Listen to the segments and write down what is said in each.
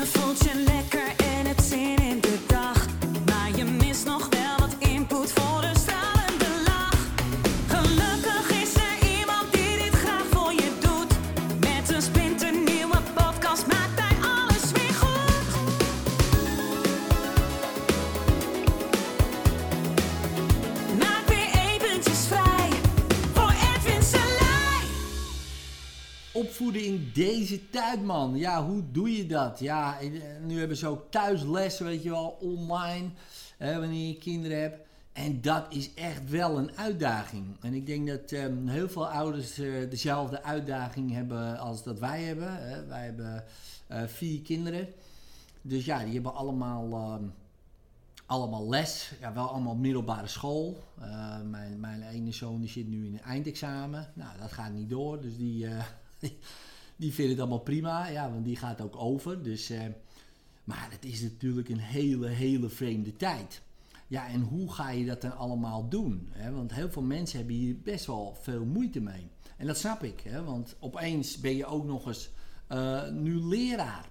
Je voelt Opvoeden in deze tijd, man. Ja, hoe doe je dat? Ja, eh, nu hebben ze ook thuislessen, weet je wel, online, hè, wanneer je kinderen hebt. En dat is echt wel een uitdaging. En ik denk dat ehm, heel veel ouders eh, dezelfde uitdaging hebben als dat wij hebben. Hè. Wij hebben eh, vier kinderen. Dus ja, die hebben allemaal, ehm, allemaal les. Ja, wel allemaal middelbare school. Mijn, mijn ene zoon die zit nu in een eindexamen. Nou, dat gaat niet door. Dus die, die vindt het allemaal prima. Ja, want die gaat ook over. Dus, eh, maar het is natuurlijk een hele, hele vreemde tijd. Ja, en hoe ga je dat dan allemaal doen? Want heel veel mensen hebben hier best wel veel moeite mee. En dat snap ik, want opeens ben je ook nog eens eh, nu leraar.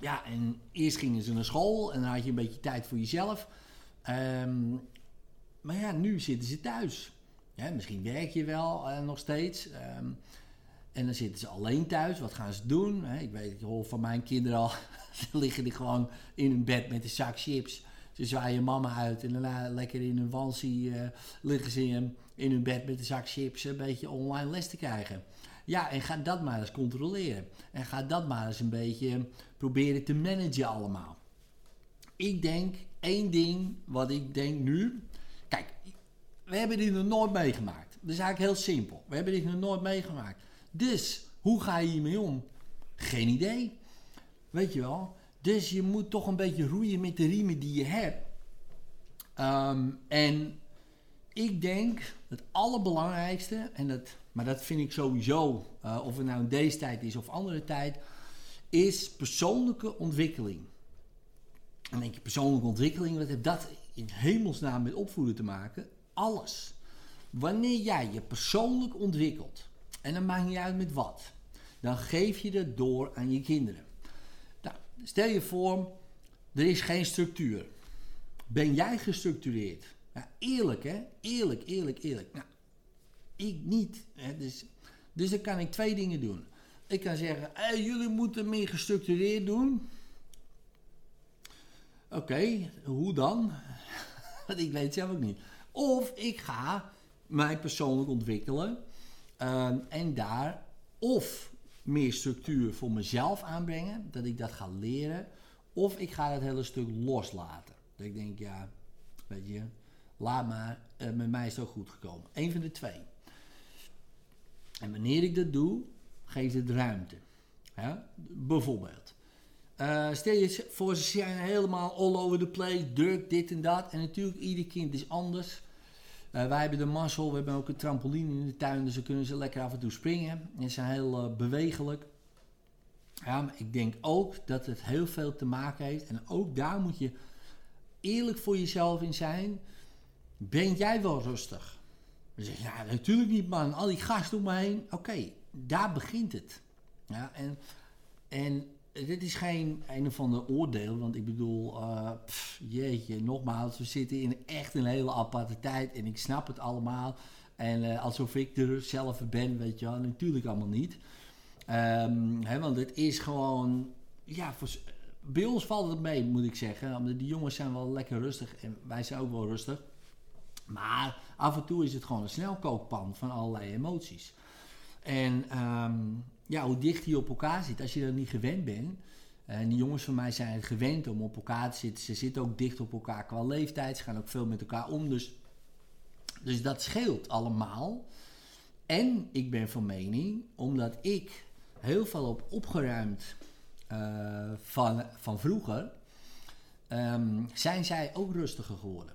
Ja, en eerst gingen ze naar school en dan had je een beetje tijd voor jezelf. Ehm, maar ja, nu zitten ze thuis. Misschien werk je wel eh, nog steeds. Ehm, en dan zitten ze alleen thuis. Wat gaan ze doen? Ik weet, ik hoor van mijn kinderen al. liggen die gewoon in hun bed met een zak chips. Ze zwaaien mama uit en daarna lekker in hun wansie eh, liggen ze in, in hun bed met een zak chips een beetje online les te krijgen. Ja, en ga dat maar eens controleren. En ga dat maar eens een beetje proberen te managen allemaal. Ik denk één ding wat ik denk nu. Kijk, we hebben dit nog nooit meegemaakt. Dat is eigenlijk heel simpel. We hebben dit nog nooit meegemaakt. Dus hoe ga je hiermee om? Geen idee. Weet je wel? Dus je moet toch een beetje roeien met de riemen die je hebt. Ehm, en ik denk het allerbelangrijkste, en dat, maar dat vind ik sowieso, eh, of het nou in deze tijd is of andere tijd, is persoonlijke ontwikkeling. En denk je, persoonlijke ontwikkeling, wat heeft dat in hemelsnaam met opvoeden te maken? Alles. Wanneer jij je persoonlijk ontwikkelt, en dan maakt niet uit met wat, dan geef je dat door aan je kinderen. Nou, stel je voor, er is geen structuur. Ben jij gestructureerd? Ja, eerlijk hè, eerlijk, eerlijk, eerlijk. Nou, ik niet. Hè? Dus, dus dan kan ik twee dingen doen. Ik kan zeggen, jullie moeten meer gestructureerd doen. Oké, hoe dan? Want ik weet het zelf ook niet. Of ik ga mij persoonlijk ontwikkelen ehm, en daar of meer structuur voor mezelf aanbrengen, dat ik dat ga leren, of ik ga dat hele stuk loslaten. Dat ik denk, ja, weet je, laat maar, eh, met mij is het ook goed gekomen. Eén van de twee. En wanneer ik dat doe, geeft het ruimte. Ja? Bijvoorbeeld. Eh, stel je voor, ze zijn helemaal all over the place, druk, dit en dat. En natuurlijk, ieder kind is anders. Eh, wij hebben de mazzel, we hebben ook een trampoline in de tuin, dus dan kunnen ze lekker af en toe springen. En ze zijn heel eh, bewegelijk. Ja, maar ik denk ook dat het heel veel te maken heeft. En ook daar moet je eerlijk voor jezelf in zijn. Ben jij wel rustig? Dan zeg je, ja, natuurlijk niet man. Al die gasten om me heen. Oké, daar begint het. Ja, en, en dit is geen een of ander oordeel. Want ik bedoel, eh, jeetje, nogmaals. We zitten in echt een hele aparte tijd. En ik snap het allemaal. En eh, alsof ik er zelf ben, weet je wel. Natuurlijk allemaal niet. Ehm, hè, want het is gewoon... Ja, voor, bij ons valt het mee, moet ik zeggen. Omdat die jongens zijn wel lekker rustig. En wij zijn ook wel rustig. Maar af en toe is het gewoon een snelkookpan van allerlei emoties. En ehm, ja, hoe dicht die op elkaar zit, als je er niet gewend bent. En die jongens van mij zijn gewend om op elkaar te zitten. Ze zitten ook dicht op elkaar qua leeftijd. Ze gaan ook veel met elkaar om. Dus, dus dat scheelt allemaal. En ik ben van mening, omdat ik heel veel op opgeruimd eh, van, van vroeger, ehm, zijn zij ook rustiger geworden.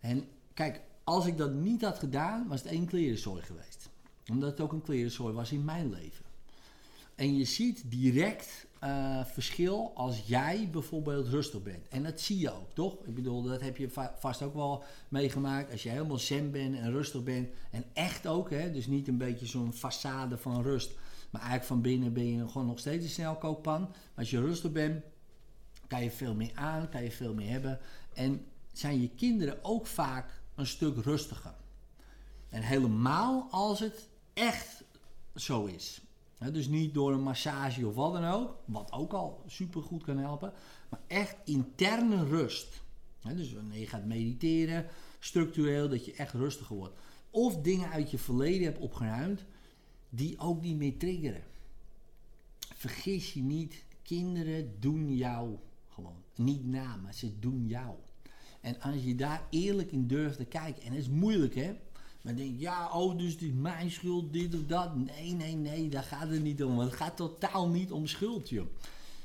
En kijk, als ik dat niet had gedaan, was het één klerenzooi geweest. Omdat het ook een klerenzooi was in mijn leven. En je ziet direct eh, verschil als jij bijvoorbeeld rustig bent. En dat zie je ook, toch? Ik bedoel, dat heb je va- vast ook wel meegemaakt. Als je helemaal zen bent en rustig bent. En echt ook, hè? Dus niet een beetje zo'n façade van rust. Maar eigenlijk van binnen ben je gewoon nog steeds een snelkookpan. Maar als je rustig bent, kan je veel meer aan, kan je veel meer hebben. En zijn je kinderen ook vaak een stuk rustiger. En helemaal als het echt zo is. dus niet door een massage of wat dan ook, wat ook al super goed kan helpen, maar echt interne rust. dus wanneer je gaat mediteren, structureel, dat je echt rustiger wordt. Of dingen uit je verleden hebt opgeruimd, die ook niet meer triggeren. Vergis je niet, kinderen doen jou gewoon. Niet na, maar ze doen jou. En als je daar eerlijk in durft te kijken, en het is moeilijk hè, maar denk ja, oh, dus is mijn schuld, dit of dat. Nee, nee, nee, daar gaat het niet om. Het gaat totaal niet om schuld, joh.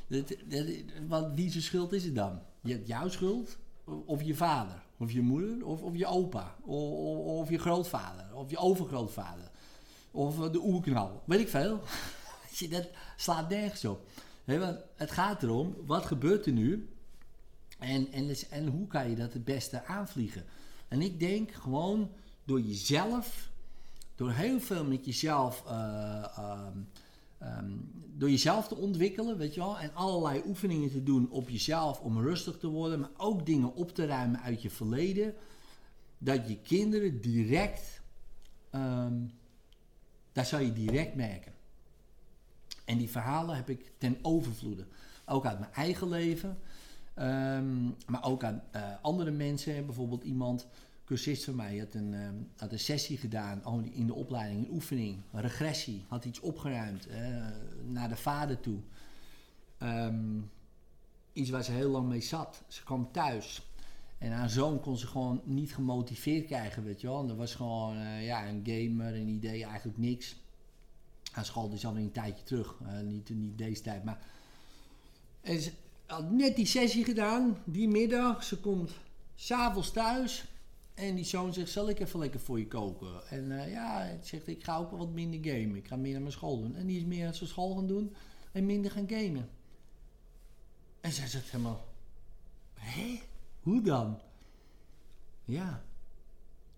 Dat, dat, wat, wie zijn schuld is het dan? Je hebt jouw schuld, of je vader, of je moeder, of, of je opa, of, of, je grootvader, of je overgrootvader, of de oerknal. Weet ik veel. dat slaat nergens op. want het gaat erom, wat gebeurt er nu? En, en, en hoe kan je dat het beste aanvliegen? En ik denk gewoon door jezelf, door heel veel met jezelf, uh, um, door jezelf te ontwikkelen, weet je wel, en allerlei oefeningen te doen op jezelf om rustig te worden, maar ook dingen op te ruimen uit je verleden, dat je kinderen direct, um, daar zou je direct merken. En die verhalen heb ik ten overvloede. Ook uit mijn eigen leven, maar ook aan uh, andere mensen. Bijvoorbeeld iemand cursist van mij had een, uh, had een sessie gedaan in de opleiding, een oefening, een regressie, had iets opgeruimd uh, naar de vader toe. Um, iets waar ze heel lang mee zat. Ze kwam thuis en haar zoon kon ze gewoon niet gemotiveerd krijgen, weet je wel. Dat was gewoon uh, ja, een gamer, een idee, eigenlijk niks. Haar school is alweer een tijdje terug, niet, niet deze tijd, maar... En ze had net die sessie gedaan, die middag. Ze komt s'avonds thuis en die zoon zegt, zal ik even lekker voor je koken? En uh, ja, zegt, ik ga ook wat minder gamen. Ik ga meer aan mijn school doen. En die is meer aan zijn school gaan doen en minder gaan gamen. En zij zegt helemaal, hé, hoe dan? Ja,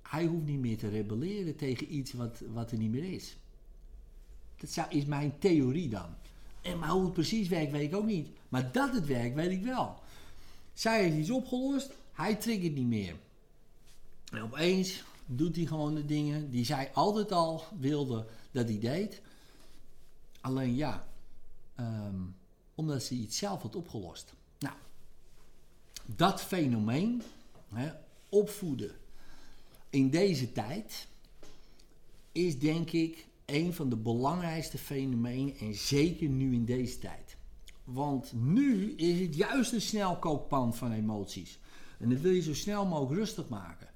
hij hoeft niet meer te rebelleren tegen iets wat, wat er niet meer is. Dat zou, is mijn theorie dan. En maar hoe het precies werkt, weet ik ook niet. Maar dat het werkt, weet ik wel. Zij heeft iets opgelost, hij triggert niet meer. En opeens doet hij gewoon de dingen die zij altijd al wilde dat hij deed. Alleen ja, ehm, omdat ze iets zelf had opgelost. Nou, dat fenomeen, hè, opvoeden in deze tijd, is denk ik een van de belangrijkste fenomenen en zeker nu in deze tijd. Want nu is het juist een snelkookpan van emoties. En dat wil je zo snel mogelijk rustig maken.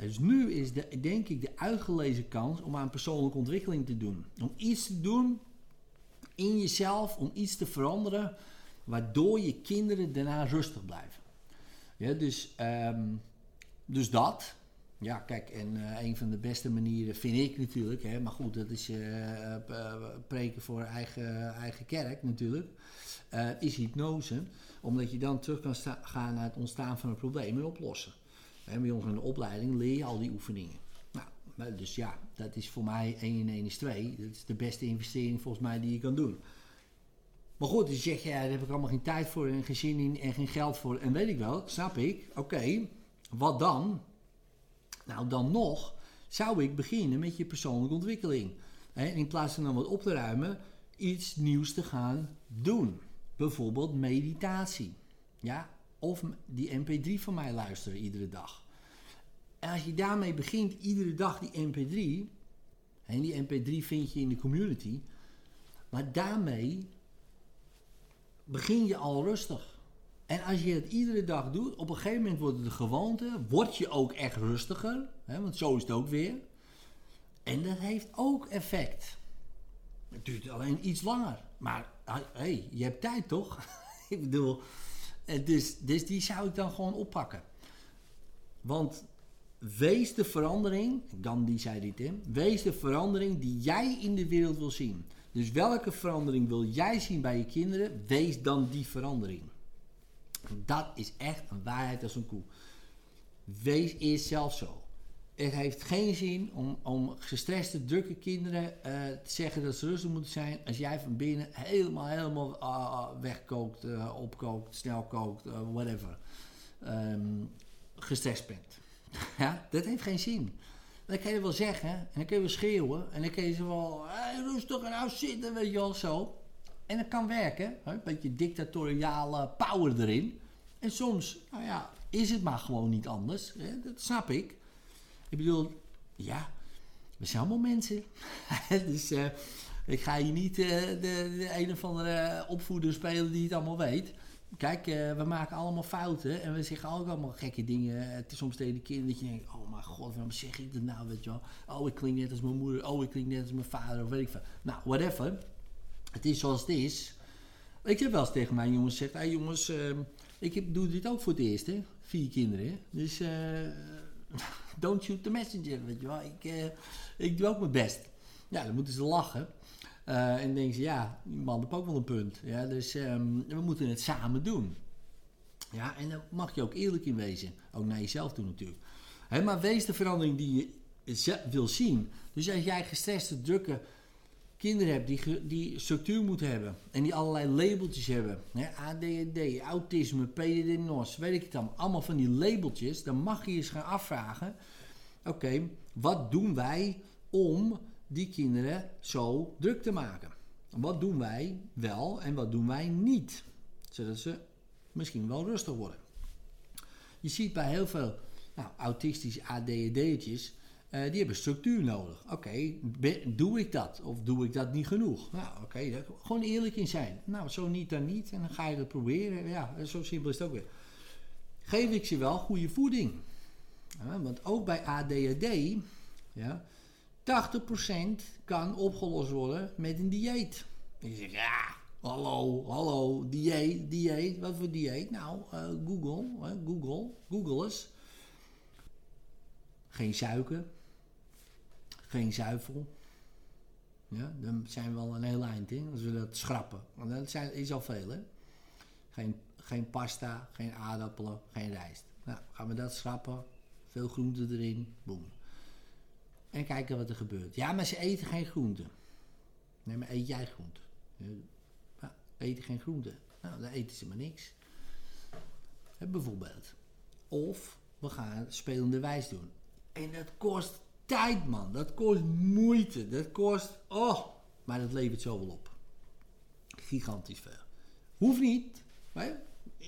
Dus nu is de, denk ik de uitgelezen kans om aan persoonlijke ontwikkeling te doen. Om iets te doen in jezelf, om iets te veranderen, waardoor je kinderen daarna rustig blijven. Ja, dus, um, dus dat. Ja, kijk, en uh, een van de beste manieren vind ik natuurlijk, hè, maar goed, dat is uh, preken voor eigen, eigen kerk natuurlijk, is hypnose. Omdat je dan terug kan gaan naar het ontstaan van een probleem en oplossen. En bij ons in de opleiding leer je al die oefeningen. Nou, dus ja, dat is voor mij 1 in 1 is 2. Dat is de beste investering volgens mij die je kan doen. Maar goed, dus je zegt, ja, daar heb ik allemaal geen tijd voor en geen zin in en geen geld voor. En weet ik wel, snap ik. Oké, wat dan? Nou, dan nog zou ik beginnen met je persoonlijke ontwikkeling. En in plaats van dan wat op te ruimen, iets nieuws te gaan doen. Bijvoorbeeld meditatie. Ja, of die mp3 van mij luisteren iedere dag. En als je daarmee begint, iedere dag die mp3, en die mp3 vind je in de community, maar daarmee begin je al rustig. En als je het iedere dag doet, op een gegeven moment wordt het de gewoonte, word je ook echt rustiger, hè, want zo is het ook weer. En dat heeft ook effect. Het duurt alleen iets langer. Maar hey, je hebt tijd toch? ik bedoel, dus, dus die zou ik dan gewoon oppakken. Want wees de verandering, Gandhi zei dit in, wees de verandering die jij in de wereld wil zien. Dus welke verandering wil jij zien bij je kinderen? Wees dan die verandering. Dat is echt een waarheid als een koe. Wees eerst zelf zo. Het heeft geen zin om, om gestreste, drukke kinderen eh, te zeggen dat ze rustig moeten zijn. Als jij van binnen helemaal, helemaal ah, wegkookt, eh, opkookt, snel kookt, eh, whatever. ehm, gestrest bent. ja, dat heeft geen zin. Dan kan je wel zeggen en dan kun je wel schreeuwen en dan kun je ze wel hey, rustig en nou zitten, weet je wel zo. En dat kan werken, hè? een beetje dictatoriale power erin. En soms, nou ja, is het maar gewoon niet anders. Hè? Dat snap ik. Ik bedoel, ja, we zijn allemaal mensen. dus eh, ik ga hier niet eh, de, de een of andere opvoeder spelen die het allemaal weet. Kijk, eh, we maken allemaal fouten en we zeggen ook allemaal gekke dingen. Het is soms tegen de kinderen dat je denkt, oh mijn god, waarom zeg ik dat nou, weet je wel. Oh, ik klink net als mijn moeder, oh, ik klink net als mijn vader, of weet ik veel. Nou, whatever. Het is zoals het is. Ik heb wel eens tegen mijn jongens gezegd, hey jongens, ik doe dit ook voor het eerst, hè. Vier kinderen, hè. Dus, don't shoot the messenger, weet je. Ik, eh, ik doe ook mijn best. Ja, dan moeten ze lachen. Eh, en denken ze, ja, die man heeft ook wel een punt. Ja, dus ehm, we moeten het samen doen. Ja, en daar mag je ook eerlijk in wezen. Ook naar jezelf toe natuurlijk. Maar wees de verandering die je wil zien. Dus als jij gestreste, drukke kinderen hebt die, die structuur moeten hebben. En die allerlei labeltjes hebben. Hè, ADHD, autisme, PDD-NOS, weet ik het dan. Allemaal van die labeltjes. Dan mag je eens gaan afvragen. Oké, wat doen wij om die kinderen zo druk te maken? Wat doen wij wel en wat doen wij niet? Zodat ze misschien wel rustig worden. Je ziet bij heel veel nou, autistische ADHD'tjes, eh die hebben structuur nodig. Oké, doe ik dat? Of doe ik dat niet genoeg? Nou, oké, daar- gewoon eerlijk in zijn. Nou, zo niet, dan niet. En dan ga je het proberen. Ja, zo simpel is het ook weer. Geef ik ze wel goede voeding? Want ook bij ADHD, ja, 80% kan opgelost worden met een dieet. En je zegt, ja, hallo, hallo, dieet, dieet, wat voor dieet? Nou, eh, Google, hè, Google, Google eens. Geen suiker, geen zuivel. Ja, dan zijn we al een heel eind in, als we dat schrappen. Want dat zijn, is al veel, hè. Geen, geen pasta, geen aardappelen, geen rijst. Nou, gaan we dat schrappen, veel groenten erin, boem. En kijken wat er gebeurt. Ja, maar ze eten geen groenten. Nee, maar eet jij groenten? Ja, eten geen groenten. Nou, dan eten ze maar niks. Bijvoorbeeld. Of we gaan spelende wijs doen. En dat kost tijd, man. Dat kost moeite. Dat kost... Oh, maar dat levert zoveel op. Gigantisch veel. Hoeft niet.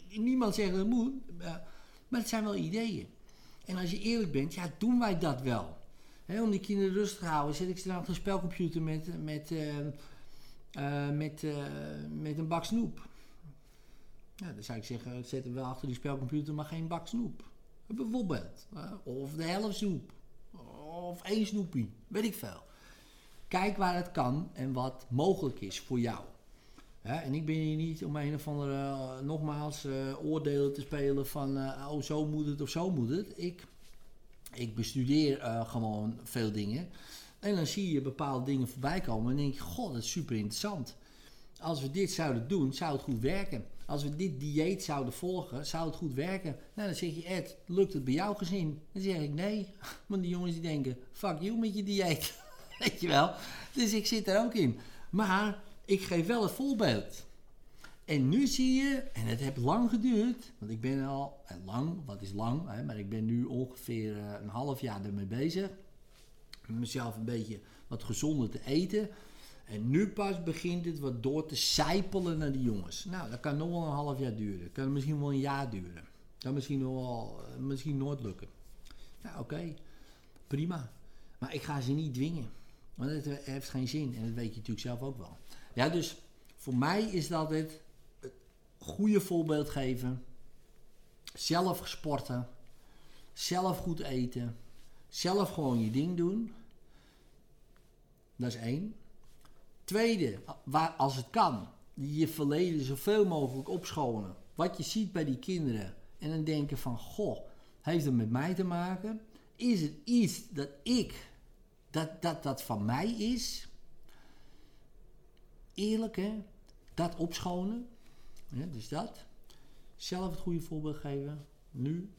Niemand zegt dat het moet. Maar het zijn wel ideeën. En als je eerlijk bent, ja, doen wij dat wel. Hè, om die kinderen rustig te houden, zet ik ze dan achter een spelcomputer met, met, eh, eh, met, eh, met een bak snoep. Ja, dan zou ik zeggen, zet hem wel achter die spelcomputer, maar geen bak snoep. Bijvoorbeeld. hè, Of de helft snoep. Of één snoepie. Weet ik veel. Kijk waar het kan en wat mogelijk is voor jou. En ik ben hier niet om een of andere, eh, nogmaals, eh, oordelen te spelen van, eh, oh zo moet het of zo moet het. Ik, ik bestudeer gewoon veel dingen. En dan zie je bepaalde dingen voorbij komen en denk je, god, dat is super interessant. Als we dit zouden doen, zou het goed werken. Als we dit dieet zouden volgen, zou het goed werken. Nou, dan zeg je, Ed, lukt het bij jouw gezin? Dan zeg ik, nee. Want die jongens die denken, fuck you met je dieet. Weet je wel? Dus ik zit er ook in. Maar ik geef wel het voorbeeld. En nu zie je, en het heeft lang geduurd, want ik ben al, lang, wat is lang, hè, maar ik ben nu ongeveer eh, een half jaar ermee bezig. Met mezelf een beetje wat gezonder te eten. En nu pas begint het wat door te sijpelen naar die jongens. Nou, dat kan nog wel een half jaar duren. Kan misschien wel een jaar duren. Kan misschien nog wel, eh, misschien nooit lukken. Nou, oké. Prima. Maar ik ga ze niet dwingen. Want het heeft geen zin. En dat weet je natuurlijk zelf ook wel. Ja, dus voor mij is dat het goede voorbeeld geven. Zelf sporten. Zelf goed eten. Zelf gewoon je ding doen. Dat is één. Tweede, waar, als het kan, je verleden zoveel mogelijk opschonen. Wat je ziet bij die kinderen. En dan denken van, goh, heeft het met mij te maken? Is het iets dat ik, dat dat, dat van mij is? Eerlijk hè, dat opschonen. Dus dat. Zelf het goede voorbeeld geven, nu.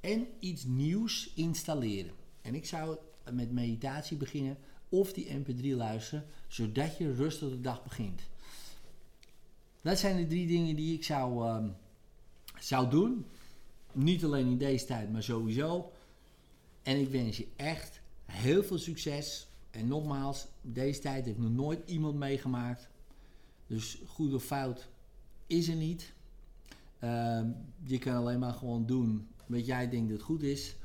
En iets nieuws installeren. En ik zou met meditatie beginnen of die mp3 luisteren, zodat je rustig de dag begint. Dat zijn de drie dingen die ik zou, ehm, zou doen. Niet alleen in deze tijd, maar sowieso. En ik wens je echt heel veel succes. En nogmaals, deze tijd heeft nog nooit iemand meegemaakt. Dus goed of fout is er niet. Ehm, je kan alleen maar gewoon doen wat jij denkt dat goed is.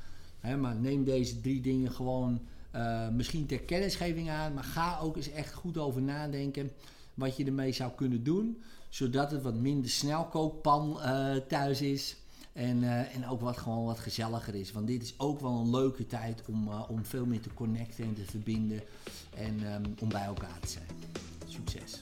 Maar neem deze drie dingen gewoon uh, misschien ter kennisgeving aan. Maar ga ook eens echt goed over nadenken wat je ermee zou kunnen doen. Zodat het wat minder snelkookpan uh, thuis is. En, uh, en ook wat gewoon wat gezelliger is. Want dit is ook wel een leuke tijd om, om veel meer te connecten en te verbinden. En um, om bij elkaar te zijn. Succes!